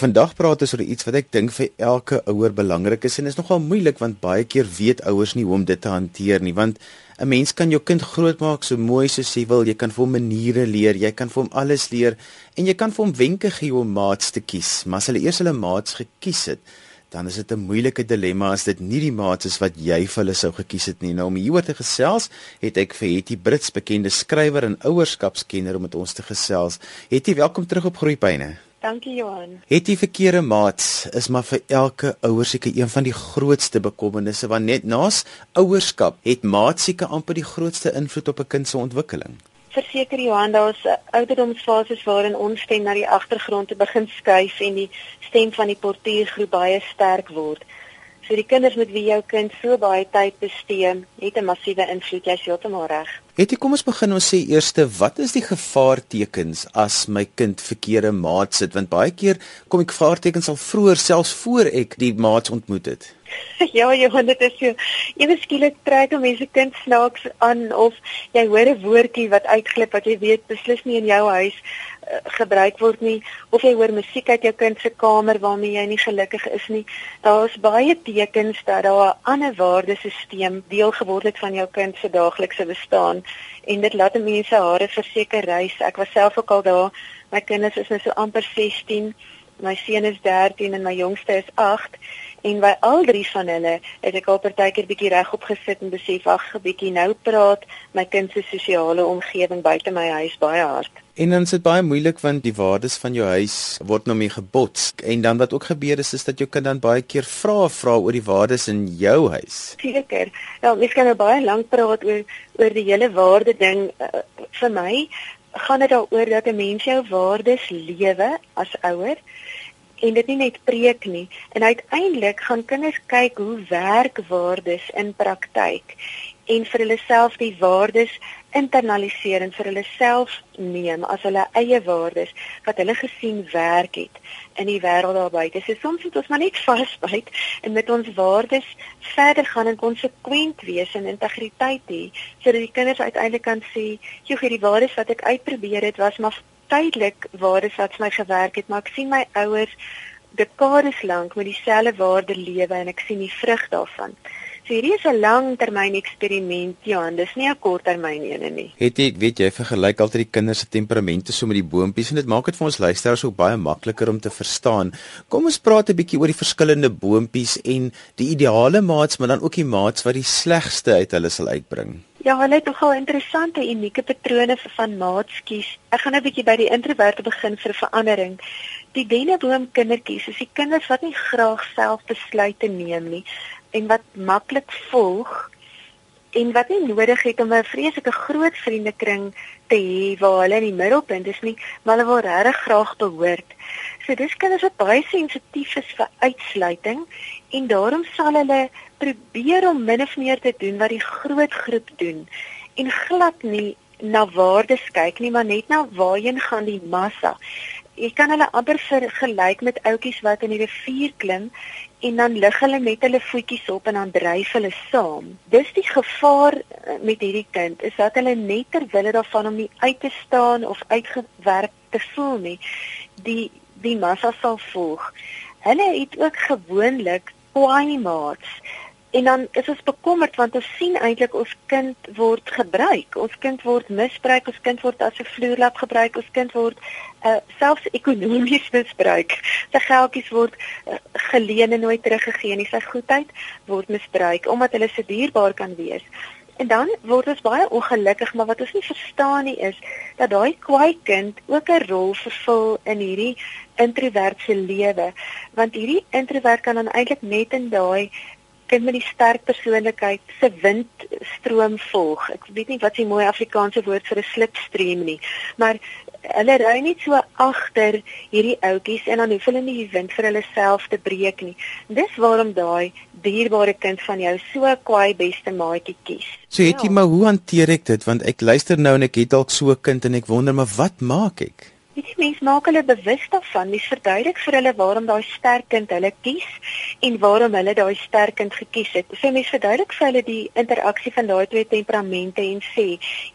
Vandag praat ons oor iets wat ek dink vir elke ouer belangrik is en is nogal moeilik want baie keer weet ouers nie hoe om dit te hanteer nie want 'n mens kan jou kind grootmaak so mooi soos jy wil, jy kan vir hom maniere leer, jy kan vir hom alles leer en jy kan vir hom wenke gee om maats te kies, maar as hulle eers hulle maats gekies het, dan is dit 'n moeilike dilemma as dit nie die maats is wat jy vir hulle sou gekies het nie. Nou om hieroor te gesels, het ek vir Hetty Brits, bekende skrywer en ouerskapskenner om met ons te gesels. Hetty, welkom terug op Groeipyne. Dankie Johan. Het jy verkeerde maats is maar vir elke ouer seker een van die grootste bekommernisse want net naas ouerskap het maats seker amper die grootste invloed op 'n kind se ontwikkeling. Verseker Johan, daar's ouderdomsfases waarin ons stem na die agtergrond te begin skuif en die stem van die portuïergroep baie sterk word. So die kinders met wie jou kind so baie tyd bestee, het 'n massiewe invloed, jy's heeltemal reg. Het jy kom ons begin ons sê eerste, wat is die gevaartekens as my kind verkeerde maats sit want baie keer kom ek gevaartekens al vroeër selfs voor ek die maats ontmoet het. Ja, Johan, dit is so. Ewe skielik trek 'n mens se kind snaaks aan of jy hoor 'n woordjie wat uitglip wat jy weet beslis nie in jou huis uh, gebruik word nie of jy hoor musiek uit jou kind se kamer waarmee jy nie gelukkig is nie. Daar's baie tekens dat daar 'n ander waardesisteem deel geword het van jou kind se daaglikse bestaan en dit laat mense hare verseker reis. Ek was self ook al daar. My kinders is nou so amper 16. My seun is 13 en my jongste is 8 en by al drie van hulle het ek al partykeer bietjie regop gesit en besef ag 'n bietjie nou praat my kind se sosiale omgewing buite my huis baie hard. En dan is dit baie moeilik want die waardes van jou huis word nou mee gebots en dan wat ook gebeur is is dat jou kind dan baie keer vra vra oor die waardes in jou huis. Seker. Ja, mens kan nou baie lank praat oor oor die hele waarde ding uh, vir my gaan dit daaroor dat 'n mens jou waardes lewe as ouer en dit nie net preek nie en uiteindelik gaan kinders kyk hoe werk waardes in praktyk en vir hulle self die waardes internaliseer en vir hulle self neem as hulle eie waardes wat hulle gesien werk het in die wêreld daar buite. So soms moet ons maar net vasbyt en met ons waardes verder gaan en konsekwent wees en integriteit hê sodat die kinders uiteindelik kan sê, "Joe, hierdie waardes wat ek uitprobeer het was maar tydelik waardes wat vir my gewerk het, maar ek sien my ouers dekades lank met dieselfde waarde lewe en ek sien die vrug daarvan. So hierdie is 'n langtermyn eksperiment, Johan, dis nie 'n korttermyn een nie. Het jy, weet jy, vergelyk altyd die kinders se temperamente so met die boontjies en dit maak dit vir ons luisteraars ook baie makliker om te verstaan. Kom ons praat 'n bietjie oor die verskillende boontjies en die ideale maats, maar dan ook die maats wat die slegste uit hulle sal uitbring. Ja, hulle het nogal interessante unieke patrone van maatskies. Ek gaan nou 'n bietjie by die introverte begin vir verandering. Die denneboom kindertjies is die kinders wat nie graag self besluite neem nie en wat maklik volg en wat nie nodig het om 'n vreeslike groot vriendekring te hê waar hulle in die middelpunt is nie, maar hulle wil regtig graag behoort. So dis kinders wat baie sensitief is vir uitsluiting en daarom sal hulle probeer om min of meer te doen wat die groot groep doen en glad nie na waardes kyk nie maar net na waarheen gaan die massa. Jy kan hulle amper vergelyk met ouetjies wat in die rivier klim en dan lig hulle met hulle voetjies op en dan dryf hulle saam. Dis die gevaar eh, met hierdie kind is dat hulle net ter wille daarvan om nie uit te staan of uitgewerk te voel nie, die die massa sal volg. Hulle het ook gewoonlik kwaai maats En dan is ons bekommerd want ons sien eintlik ons kind word gebruik. Ons kind word misbruik, ons kind word as 'n vloerlap gebruik, ons kind word uh, selfs ekonomies misbruik. Sy geldjies word uh, geleen en nooit teruggegee nie. Sy goedheid word misbruik omdat hulle so dierbaar kan wees. En dan word ons baie ongelukkig, maar wat ons nie verstaan nie is dat daai kwaai kind ook 'n rol vervul in hierdie introvert se lewe. Want hierdie introvert kan dan eintlik net in daai kind met die sterk persoonlikheid se windstroom volg. Ek weet nie wat 'n mooi Afrikaanse woord vir 'n slipstream nie, maar hulle ry net so agter hierdie ouetjies en dan hoef hulle nie die wind vir hulle self te breek nie. Dis waarom daai dierbare kind van jou so kwaai beste maatjie kies. So het jy ja. maar hoe hanteer ek dit want ek luister nou en ek het dalk so 'n kind en ek wonder maar wat maak ek? Die mens maak hulle bewus daarvan, mens verduidelik vir hulle waarom daai sterk kind hulle kies en waarom hulle daai sterk kind gekies het. So mens verduidelik vir hulle die interaksie van daai twee temperamente en sê,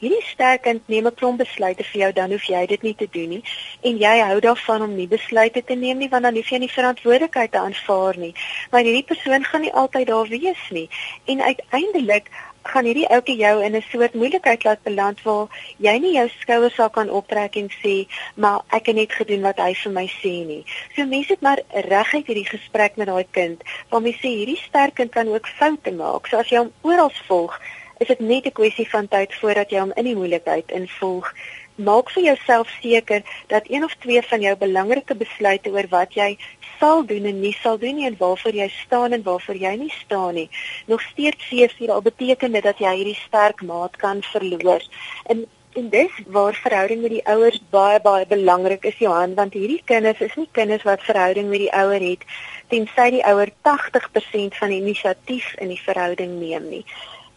hierdie sterk kind neem 'n klomp besluite vir jou, dan hoef jy dit nie te doen nie en jy hou daarvan om nie besluite te neem nie want dan hoef jy nie verantwoordelikheid te aanvaar nie. Maar hierdie persoon gaan nie altyd daar wees nie en uiteindelik gaan hierdie ouetjie jou in 'n soort moeilikheid laat beland waar jy nie jou skouers sal kan optrek en sê maar ek het net gedoen wat hy vir my sê nie. So mense het maar reguit hierdie gesprek met daai kind waar mense sê hierdie sterk kind kan ook foute maak. So as jy hom oral volg, is dit net 'n kwessie van tyd voordat jy hom in die moeilikheid involg maak vir jouself seker dat een of twee van jou belangrike besluite oor wat jy sal doen en nie sal doen nie en waarvoor jy staan en waarvoor jy nie staan nie nog steeds seker al beteken dit dat jy hierdie sterk maat kan verloor. En en dis waar verhouding met die ouers baie baie belangrik is Johan want hierdie kinders is nie kinders wat verhouding met die ouer het tensy die ouer 80% van die inisiatief in die verhouding neem nie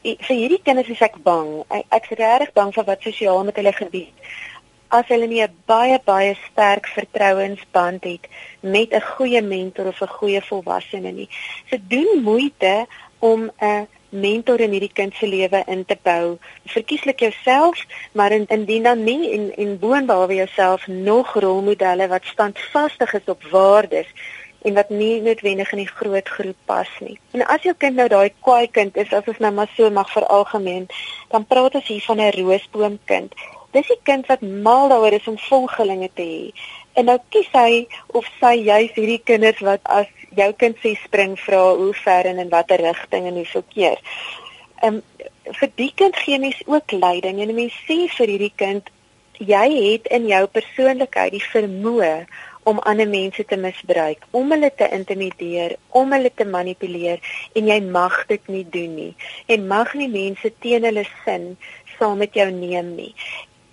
vir hierdie kinders is ek bang. Ek, ek's regtig bang vir wat sosiaal met hulle gebeur. As hulle nie 'n baie baie sterk vertrouensband het met 'n goeie mentor of 'n goeie volwassene nie. So doen moeite om 'n mentor in hierdie kind se lewe in te bou. Verkieslik jouself, maar indien dan nie en en boonbehalwe jouself nog rolmodelle wat standvastig is op waardes en wat nie noodwendig in die groot groep pas nie. En as jou kind nou daai kwaai kind is, as ons nou maar so mag veralgemeen, dan praat ons hier van 'n roosboomkind. Dis 'n kind wat mal daaroor is om volgelinge te hê. En nou kies hy of sy juis hierdie kinders wat as jou kind sê spring vra hoe ver en in watter rigting en hoeveel keer. Ehm um, vir die kind gee mens ook leiding en mens sê vir hierdie kind jy het in jou persoonlikheid die vermoë om ander mense te misbruik, om hulle te intimideer, om hulle te manipuleer en jy mag dit nie doen nie. En mag nie mense teen hulle sin saam met jou neem nie.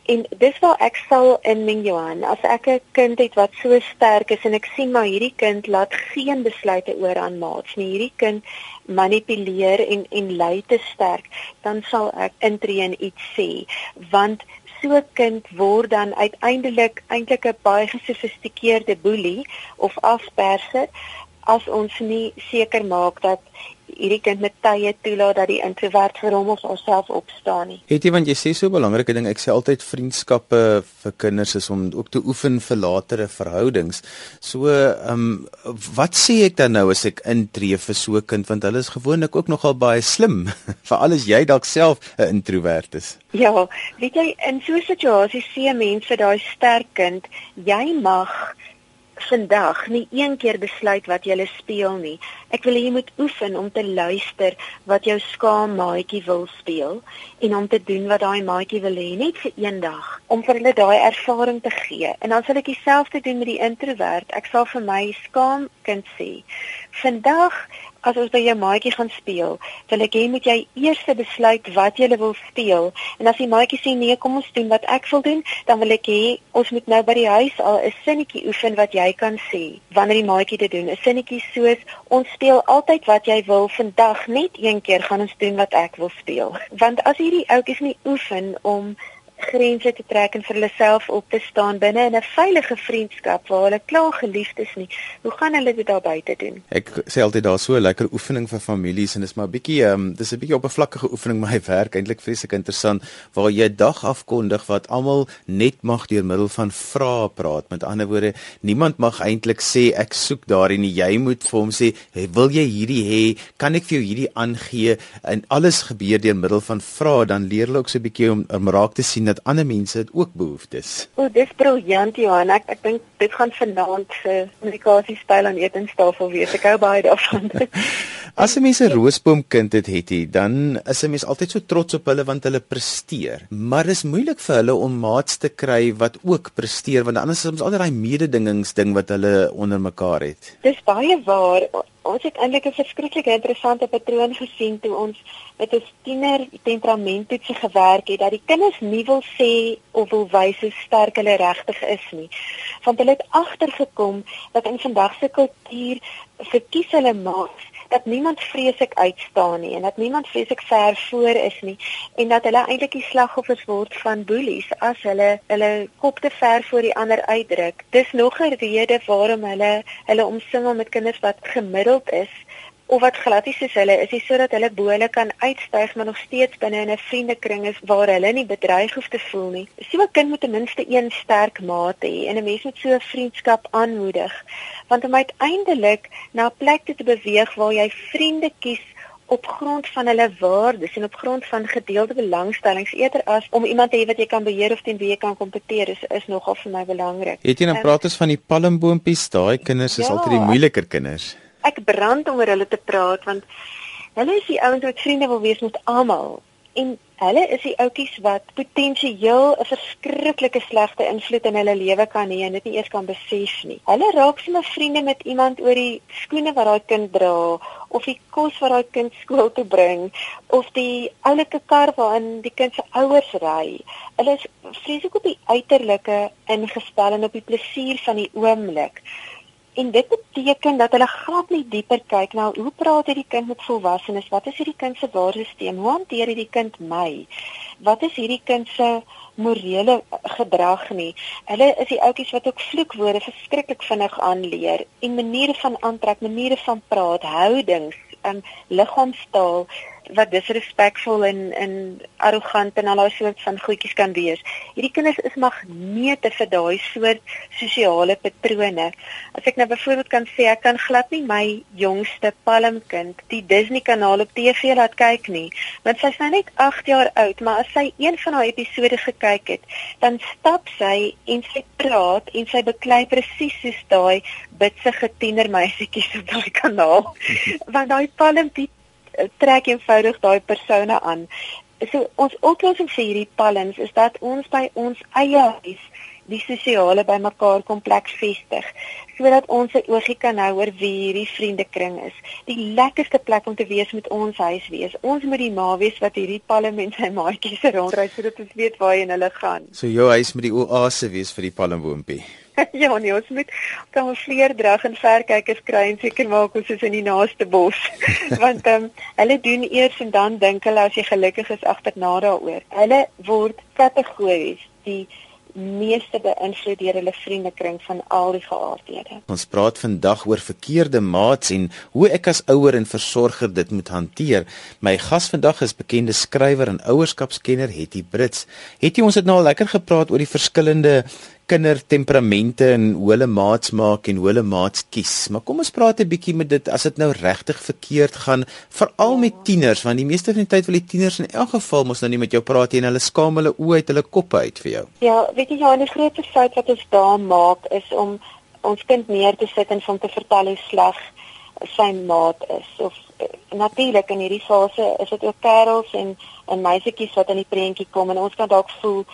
En dis waar ek sal in meng Johan, as ek 'n kind het wat so sterk is en ek sien maar hierdie kind laat geen besluite oor aan maats nie. Hierdie kind manipuleer en en lei te sterk, dan sal ek intree en iets sê, want so 'n kind word dan uiteindelik eintlik 'n baie gesofistikeerde boelie of afperser as ons nie seker maak dat hierdie kind met tye toelaat dat die introvert vir hom of haarself opstaan nie. Het jy want jy sê so 'n belangrike ding, ek sê altyd vriendskappe vir kinders is om ook te oefen vir latere verhoudings. So, ehm um, wat sê ek dan nou as ek intree vir so 'n kind want hulle is gewoonlik ook nogal baie slim, veral as jy dalk self 'n introvert is. Ja, weet jy in so 'n situasie sê mense daai sterk kind, jy mag vandag nie een keer besluit wat jy speel nie. Ek wil jy moet oefen om te luister wat jou skaam maatjie wil speel en om te doen wat daai maatjie wil hê net vir eendag om vir hulle daai ervaring te gee. En dan sal ek dieselfde doen met die introwert. Ek sal vir my skaam kind sê. Vandag as ons by jou maatjie gaan speel, wil ek hê moet jy eers besluit wat jy wil speel. En as die maatjie sê nee, kom ons doen wat ek wil doen, dan wil ek hê ons moet nou by die huis al 'n sinnetjie oefen wat jy kan sê wanneer die maatjie dit doen. 'n Sinnetjie soos ons speel altyd wat jy wil, vandag net een keer gaan ons doen wat ek wil speel. Want as hierdie ouetjies nie oefen om grense te trek en vir hulle self op te staan binne in 'n veilige vriendskap waar hulle klaar geliefd is nie. Hoe gaan hulle dit daar buite doen? Ek sê altyd daar so 'n lekker oefening vir families en dis maar 'n bietjie ehm um, dis 'n bietjie oppervlakkige oefening maar hy werk eintlik vreeslik interessant waar jy 'n dag afkondig wat almal net mag deur middel van vrae praat. Met ander woorde, niemand mag eintlik sê ek soek daarin nie. Jy moet vir hom sê, hey, "Wil jy hierdie hê? Kan ek vir jou hierdie aangee?" En alles gebeur deur middel van vrae, dan leer hulle ook so 'n bietjie om, om raak te sien dat ander mense dit ook behoeftes. O, dis briljant Johan. Ek ek dink dit gaan vanaand se kommunikasiestyl aan etenstafel wees. Ek hou baie daarvan. As 'n mens 'n roosboomkind het, het hy, dan is 'n mens altyd so trots op hulle want hulle presteer. Maar dit is moeilik vir hulle om maats te kry wat ook presteer want anders is ons altyd daai mededingingsding wat hulle onder mekaar het. Dis baie waar ons het eintlik 'n verskriklik interessante patroon gesien toe ons met 'n tiener temperamenttoets gewerk het dat die kinders nie wil sê of wil wys hoe sterk hulle regtig is nie. Want hulle het agtergekom dat in vandag se kultuur verkies hulle maats dat niemand vreeslik uitstaan nie en dat niemand vreeslik ver voor is nie en dat hulle eintlik die slagoffers word van boelies as hulle hulle kop te ver voor die ander uitdruk. Dis nog 'n rede waarom hulle hulle omsingel met kinders wat gemiddeld is of wat glad nie soos hulle is, is sodat hulle bo hulle kan uitstyg maar nog steeds binne in 'n vriendekring is waar hulle nie bedreig hoef te voel nie. So 'n kind moet ten minste een sterk maat hê en 'n mens moet so 'n vriendskap aanmoedig. Want om uiteindelik na 'n plek te beweeg waar jy vriende kies op grond van hulle waardes en op grond van gedeelde belangstellings eerder as om iemand te hê wat jy kan beheer of teen wie jy kan kompeteer is is nogal vir my belangrik. Het jy nou um, praat ons van die palmboompies, daai kinders is ja, altyd die moeiliker kinders ek brand om oor hulle te praat want hulle is die ouens wat vriende wil wees met almal en hulle is die ouetjies wat potensieel 'n verskriklike slegte invloed in hulle lewe kan hê en dit nie eers kan besef nie. Hulle raak sommer vriende met iemand oor die skoene wat daai kind dra of die kos wat daai kind skool toe bring of die oulike kar waarin die kind se ouers ry. Hulle is vreeslik op die uiterlike ingestel en op die plesier van die oomblik. En dit beteken dat hulle glad nie dieper kyk na hoe praat hierdie kind met volwassenes? Wat is hierdie kind se waardesisteem? Hoe hanteer hierdie kind my? Wat is hierdie kind se morele gedrag nie? Hulle is die ouetjies wat ook vloekwoorde verskriklik vinnig aanleer en maniere van aantrek, maniere van praat, houdings, um, liggaamstaal wat disrespekvol en en arrogant en al daai soort van goedjies kan wees. Hierdie kinders is magnete vir daai soort sosiale patrone. As ek nou byvoorbeeld kan sê ek kan glad nie my jongste palmkind die Disney kanaal op TV laat kyk nie, want sy's nou net 8 jaar oud, maar as sy een van haar episode gekyk het, dan stap sy en sy praat en sy beklei presies soos daai bitsige tienermeisietjies op daai kanaal. want daai palm die trek eenvoudig daai persone aan. So ons oplossing vir hierdie palms is dat ons by ons eie huis die sosiale bymekaar kompleks vestig sodat ons 'n oogie kan hou oor wie hierdie vriendekring is. Die lekkerste plek om te wees met ons huis wees. Ons moet die ma wees wat hierdry palm en sy maatjies rondry sodat ons weet waarheen hulle gaan. So jou huis moet die oase wees vir die palmboompie. ja, nee, ons moet kamoufleerdrag en verkykers kry en seker maak ons is in die naaste bos. Want ehm um, hulle doen eers en dan dink hulle as jy gelukkig is agterna daaroor. Hulle word kategories die meeste beïnvloed deur hulle vriendekring van al die geaardhede. Ons praat vandag oor verkeerde maats en hoe ek as ouer en versorger dit moet hanteer. My gas vandag is bekende skrywer en ouerskapskenner Hetty Brits. Hetty, ons het nou al lekker gepraat oor die verskillende kindertemperamente en hoe hulle maats maak en hoe hulle maats kies. Maar kom ons praat 'n bietjie met dit as dit nou regtig verkeerd gaan, veral met tieners, want die meeste van die tyd wil die tieners in elk geval mos nou nie met jou praat nie en hulle skaam hulle oë uit hulle koppe uit vir jou. Ja, weet jy, ja, die grootste fout wat ons daar maak is om ons kind neer te sit en van te vertel hoe sleg sy maat is of uh, natuurlik in hierdie fase is dit ook kerels en en meisietjies wat in die prentjie kom en ons kan dalk voel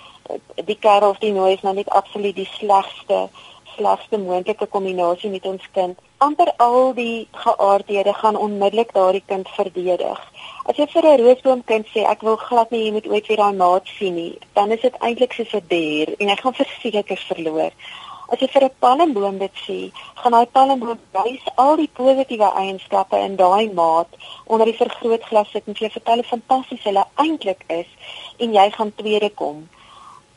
die kerel of die nooi is nou net absoluut die slegste slegste moontlike kombinasie met ons kind. amper al die geaardhede gaan onmiddellik daardie kind verdedig. As jy vir 'n roosboomkind sê ek wil glad nie jy moet ooit weer daai maat sien nie, dan is dit eintlik soos 'n dier en hy gaan verseker verloor. As jy vir 'n palmboom dit sê, gaan daai palmboom wys al die positiewe eienskappe in daai maat onder die vergrootglas sit en vir jou vertel hoe fantasties hulle eintlik is en jy gaan tweede kom.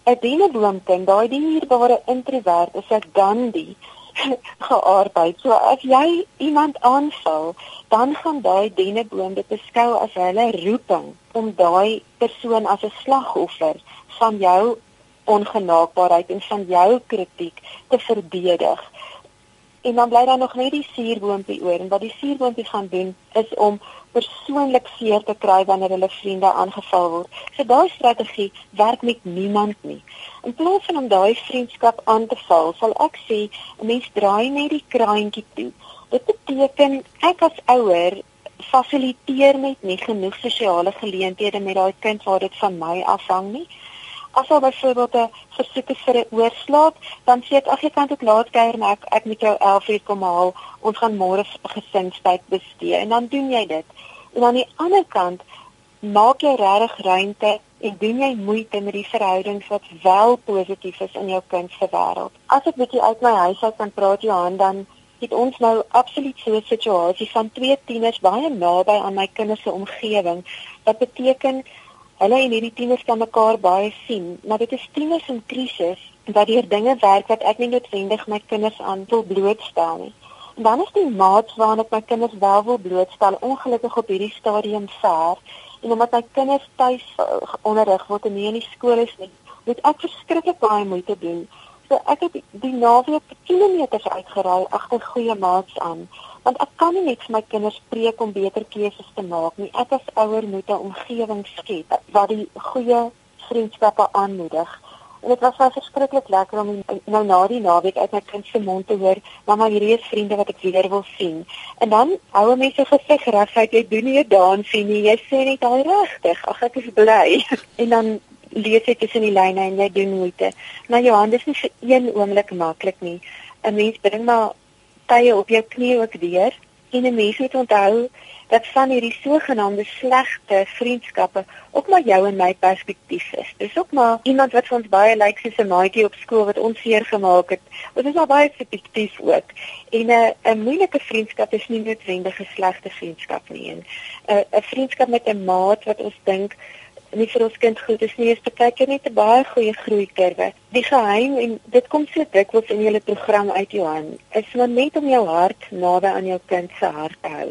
'n Denneboomkind, daai dierbare introwert is 'n Gandhi geaardheid. So as jy iemand aanval, dan gaan daai denneboom dit beskou as hulle roeping om daai persoon as 'n slagoffer van jou ongenaakbaarheid en van jou kritiek te verdedig. En dan bly daar nog net die suurboontjie oor en wat die suurboontjie gaan doen is om persoonlik seer te kry wanneer hulle vriende aangeval word. So daai strategie werk met niemand nie. In plaas van om daai vriendskap aan te val, sal ek sê 'n mens draai net die kraantjie toe. Dit beteken ek as ouer fasiliteer net nie genoeg sosiale geleenthede met daai kind waar dit van my afhang nie. As al byvoorbeeld 'n versoek is vir 'n oorslaap, dan sê ek ag jy kan dit laat kuier en ek ek moet jou 11 uur kom haal. Ons gaan môre gesinstyd bestee en dan doen jy dit. En aan die ander kant maak jy regtig ruimte en doen jy moeite met die verhoudings wat wel positief is in jou kind se wêreld. As ek bietjie uit my huis uit kan praat Johan dan het ons nou absoluut so 'n situasie van twee tieners baie naby aan my kinders se omgewing. Wat beteken hulle en hierdie tieners kan mekaar baie sien, maar dit is tieners in krisis wat deur dinge werk wat ek nie noodwendig my kinders aan wil blootstel nie. En dan is die maats waarna ek my kinders wel wil blootstel ongelukkig op hierdie stadium ver en omdat my kinders tuis onderrig word en nie in die skool is nie, moet ek verskriklik baie moeite doen. So ek het die naweek kilometers uitgery agter goeie maats aan want ek kan nie net vir my kinders preek om beter keuses te maak nie. Ek as ouer moet 'n omgewing skep wat die goeie vriendskappe aanmoedig. En dit was verskriklik lekker om nou na die naweek uit my kind se mond te hoor, mamma hierdie is vriende wat ek weer wil sien. En dan hou mense gesig regheid, jy doen nie 'n dansie nie, jy sê net al regtig, ag ek is bly. en dan lees jy tussen die lyne en jy doen moeite. Maar Johan, dis nie vir een oomblik maklik nie. 'n Mens bring maar tye op jou knie ook deur en 'n mens moet onthou dat van hierdie sogenaamde slegte vriendskappe ook maar jou en my perspektief is. Dis ook maar iemand wat vir ons baie lyk soos 'n maatjie op skool wat ons seer gemaak het. Dit is maar baie subjektief ook. En 'n 'n moeilike vriendskap is nie noodwendig 'n slegte vriendskap nie. 'n 'n vriendskap met 'n maat wat ons dink nie vir ons kind goed is nie, is baie keer net 'n baie goeie groeikurwe. Die geheim en dit kom so dikwels in julle program uit Johan, is maar net om jou hart naby aan jou kind se hart te hou.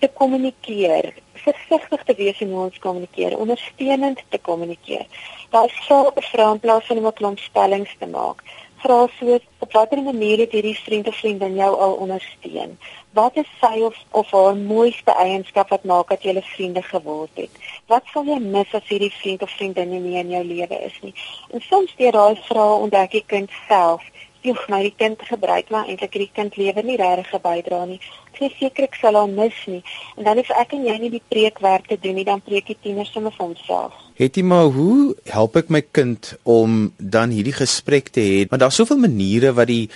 Te kommunikeer, versigtig te wees in hoe ons kommunikeer, ondersteunend te kommunikeer. Daar is so 'n vraag in plaas van om 'n klomp stellings te maak vra soos op watter manier het hierdie vriend of vriendin jou al ondersteun? Wat is sy of of haar mooiste eienskap wat maak dat 'n vriende geword het? Wat sal jy mis as hierdie vriend of vriendin nie in jou lewe is nie? En soms deur daai vrae ontdek jy kind self Joh, my kind gebruik maar eintlik hierdie kind lewe nie regtig gebydra nie. Ek sê seker ek sal hom mis nie. En dan as ek en jy nie die preekwerk te doen nie, dan preek die tieners sommer vir homself. Het jy maar hoe help ek my kind om dan hierdie gesprek te hê? Want daar's soveel maniere wat die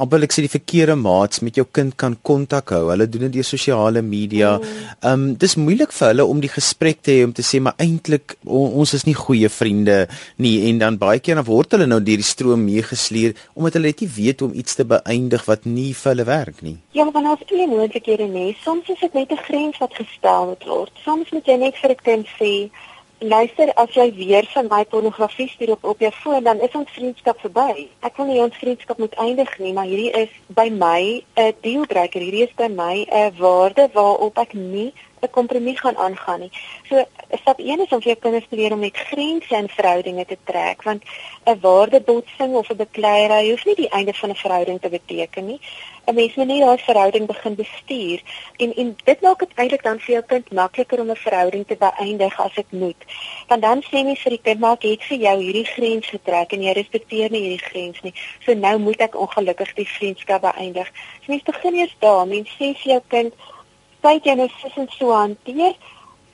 amper ek sê die verkeerde maats met jou kind kan kontak hou. Hulle doen dit deur sosiale media. Mm. Ehm um, dis moeilik vir hulle om die gesprek te hê om te sê maar eintlik on, ons is nie goeie vriende nie en dan baie keer dan word hulle nou deur die stroom meegesleer omdat hulle net nie weet hoe om iets te beëindig wat nie vir hulle werk nie. Ja, want as jy moontlikhede het, soms is dit net 'n grens wat gestel word. Soms moet jy net vir 'n kind sê luister as jy weer van my pornografie stuur op op jou foon dan is ons vriendskap verby. Ek wil nie ons vriendskap moet eindig nie, maar hierdie is by my 'n dealbreaker. Hierdie is by my 'n waarde waarop ek nie 'n kompromie gaan aangaan nie. So stap 1 is om vir jou kinders te leer om met grense in verhoudinge te trek want 'n waardebotsing of 'n bekleierery hoef nie die einde van 'n verhouding te beteken nie. 'n Mens moet nie daai verhouding begin bestuur en en dit maak dit eintlik dan vir jou kind makliker om 'n verhouding te beëindig as dit moet. Want dan sê jy vir die kind maar ek het vir jou hierdie grens getrek en jy respekteer nie hierdie grens nie. So nou moet ek ongelukkig die vriendskap beëindig. So mens begin eers daar. Mens sê vir jou kind tyd jy nou sissend so hanteer,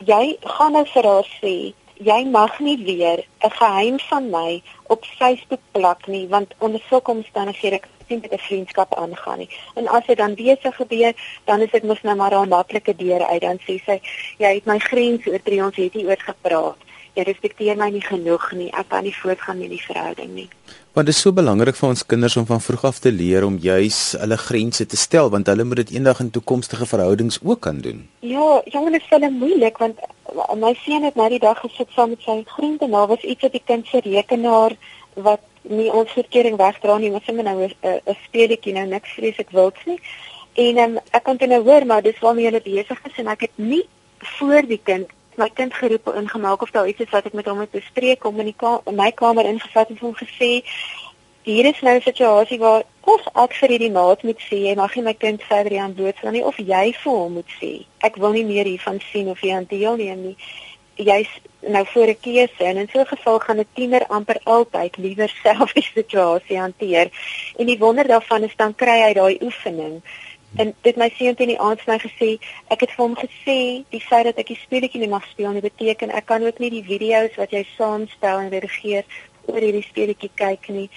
jy gaan nou vir haar sê, jy mag nie weer 'n geheim van my op Facebook plak nie, want onder sulke omstandighede kan ek nie met 'n vriendskap aangaan nie. En as dit dan weer so gebeur, dan is dit mos nou maar 'n maklike deur uit dan sê sy, jy het my grens oortree, ons het nie oor gepraat. Jy respekteer my nie genoeg nie. Ek kan nie voortgaan met die verhouding nie. Want dit is so belangrik vir ons kinders om van vroeg af te leer om juis hulle grense te stel want hulle moet dit eendag in toekomstige verhoudings ook kan doen. Ja, jongen is hulle moeilik want my seun het nou die dag gesit saam met sy vriende en daar was iets op die kind se rekenaar wat nie ons verkering wegdra nie, maar sommer nou 'n speletjie nou niks vreeslik wilds nie. En um, ek kon dit nou hoor maar dis waarmee hulle besig is en ek het nie voor die kind my kind geroep en ingemaak of daar iets is wat ek met hom moet bespreek om in die in my kamer ingevat en hom gesê hier is nou 'n situasie waar of ek vir hierdie maat moet sê jy mag nie my kind verder aan doodslaan nie of jy vir hom moet sê ek wil nie meer hiervan sien of jy aan deelneem nie. Jy's nou voor 'n keuse en in so 'n geval gaan 'n tiener amper altyd liewer self die situasie hanteer. En die wonder daarvan is dan kry hy daai oefening En dit my seun teen die aand vir my gesê, ek het vir hom gesê, die feit dat ek die speletjie nie mag speel nie beteken ek kan ook nie die video's wat jy saamstel en redigeer oor hierdie speletjie kyk nie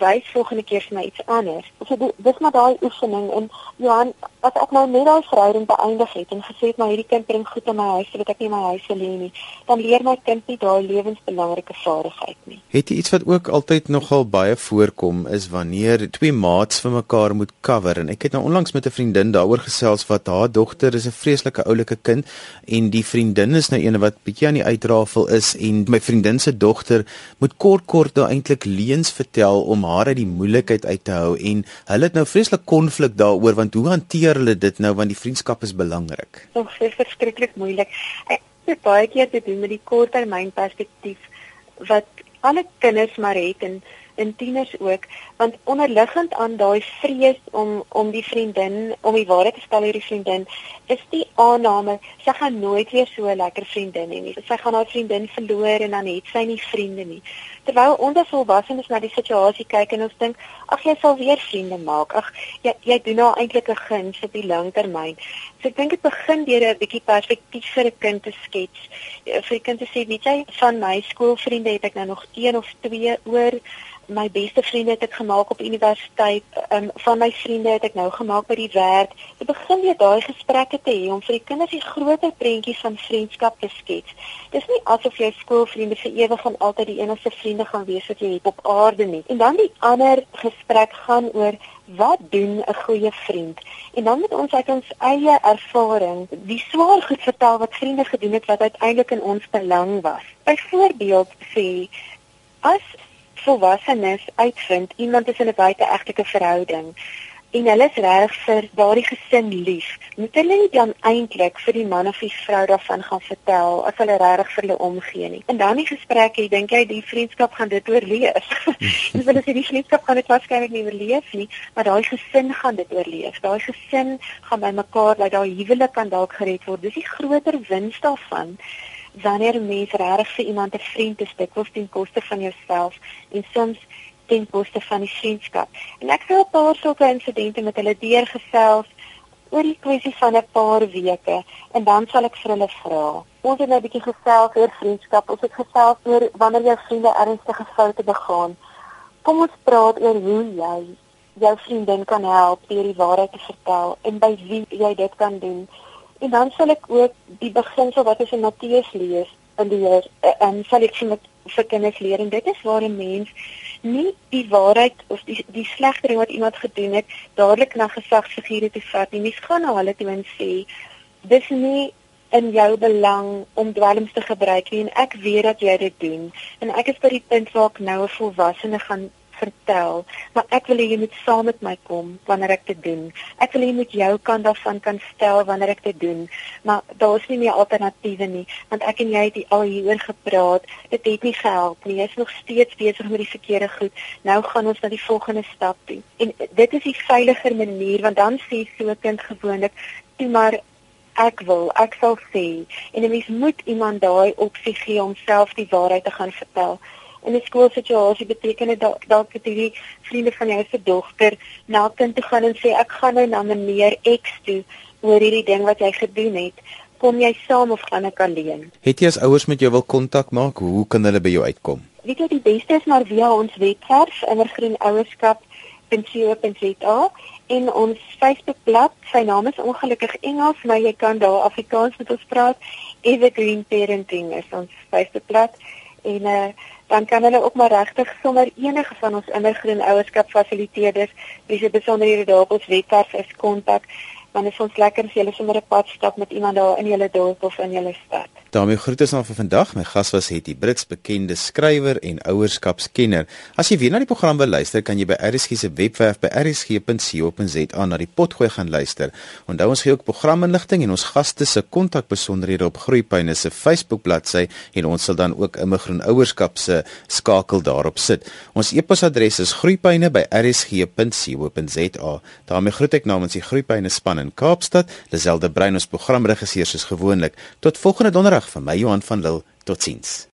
wys volgende keer vir my iets anders. So dis maar daai oefening en Johan, as ek nou net daai verhouding beëindig het en gesê het maar hierdie kind bring goed in my huis sodat ek nie my huis wil hê nie, dan leer my kind nie daai lewensbelangrike vaardigheid nie. Het jy iets wat ook altyd nogal baie voorkom is wanneer twee maats vir mekaar moet cover en ek het nou onlangs met 'n vriendin daaroor gesels wat haar dogter is 'n vreeslike oulike kind en die vriendin is nou eene wat bietjie aan die uitrafel is en my vriendin se dogter moet kort kort nou eintlik leuns vertel om haar uit die moeilikheid uit te hou en hulle het nou vreeslik konflik daaroor want hoe hanteer hulle dit nou want die vriendskap is belangrik. Dit is verskriklik moeilik. Ek het baie keer te doen met die korttermynperspektief wat alle kinders maar het en en tieners ook want onderliggend aan daai vrees om om die vriendin om die waarheid te stel oor die vriendin is die aanname sy gaan nooit weer so 'n lekker vriendin hê nie. Sy gaan haar vriendin verloor en dan het sy nie vriende nie. Terwyl ons as volwassenes na die situasie kyk en ons dink ag jy sal weer vriende maak. Ag jy jy doen nou eintlik 'n guns op die lang termyn so ek dink dit begin deur 'n bietjie perspektief vir 'n kind te skets vir 'n kind te sê weet jy van my skoolvriende het ek nou nog een of twee oor my beste vriende het ek gemaak op universiteit. Um, van my vriende het ek nou gemaak by die werk. Ek begin weer daai gesprekke te hê om vir die kinders die groter prentjies van vriendskap te skets. Dis nie asof jy skoolvriende vir ewig en altyd die enigste vriende gaan wees wat jy het op aarde nie. En dan die ander gesprek gaan oor wat doen 'n goeie vriend? En dan moet ons uit ons eie ervaring die swaar goed vertel wat vriende gedoen het wat uiteindelik in ons belang was. Byvoorbeeld sê as volwassenes uitvind iemand is in 'n buiteegtelike verhouding en hulle is reg vir daardie gesin lief, moet hulle nie dan eintlik vir die man of die vrou daarvan gaan vertel as hulle reg vir hulle omgee nie. En dan die gesprek, jy dink jy die vriendskap gaan dit oorleef. en hulle sê die vriendskap gaan dit waarskynlik nie oorleef nie, maar daai gesin gaan dit oorleef. Daai gesin gaan by mekaar, dat daai huwelik kan dalk gered word. Dis die groter wins daarvan wanneer mens regtig vir iemand 'n vriend is, dit kos ten koste van jouself en soms ten koste van die vriendskap. En ek het 'n paar sulke insidente met hulle deurgesels oor die kwessie van 'n paar weke en dan sal ek vir hulle vra. Ons het nou 'n bietjie gesels oor vriendskap. Ons het gesels oor wanneer jou vriende ernstige foute begaan. Kom ons praat oor hoe jy jou vriendin kan help deur die waarheid te vertel en by wie jy dit kan doen. En dan sal ek ook die beginsel wat ons in Matteus lees in die Heer en sal ek vir vir kinders leer en dit is waar 'n mens nie die waarheid of die die slegte ding wat iemand gedoen het dadelik na gesagsfigure toe vat nie. Mens gaan na hulle toe en sê dis nie in jou belang om dwelms te gebruik nie en ek weet dat jy dit doen en ek is by die punt waar ek nou 'n volwassene gaan vertel, maar ek wil hê jy moet saam met my kom wanneer ek dit doen. Ek wil hê jy moet jou kant daarvan kan stel wanneer ek dit doen, maar daar is nie meer alternatiewe nie, want ek en jy het al hieroor gepraat. Dit het nie gehelp nie. Jy is nog steeds besig met die verkeerde goed. Nou gaan ons na die volgende stap toe. En dit is die veiliger manier want dan sê so 'n kind gewoonlik, "Toe maar ek wil, ek sal sê." En 'n mens moet iemand daai opsie gee om self die waarheid te gaan vertel in 'n skoolsituasie beteken dit dalk dat hierdie vriende van jou se dogter na kind toe gaan en sê ek gaan nou na meneer X toe oor hierdie ding wat jy gedoen het. Kom jy saam of gaan ek alleen? Het jy as ouers met jou wil kontak maak, hoe kan hulle by jou uitkom? Weet jy die beste is maar via ons webwerf innergroenouerskap.co.za en ons Facebookblad. Sy naam is ongelukkig Engels, maar jy kan daar Afrikaans met ons praat. Evergreen Parenting is ons Facebookblad en uh dan kan hulle ook maar regtig sommer enige van ons innergroen ouerskap fasiliteerders wie se besonderhede daar op ons webwerf is kontak want dit is ons lekker as jy sommer 'n pad stap met iemand daar in julle dorp of in julle stad. Daarmee groete aan vir vandag. My gas was Hetty Brits, bekende skrywer en ouerskapskenner. As jy weer na die program wil luister, kan jy by RSG se webwerf by rsg.co.za na die potgooi gaan luister. Onthou ons gee ook programinligting en ons gaste se kontakbesonderhede op Groeipyne se Facebook bladsy en ons sal dan ook immigroen ouerskap se skakel daarop sit. Ons e-posadres is groeipyne@rsg.co.za. daarmee groet ek namens die Groeipyne span in Kaapstad, Liselde Brein ons programregisseur soos gewoonlik. Tot volgende donderdag van my Johan van Lille. Totsiens.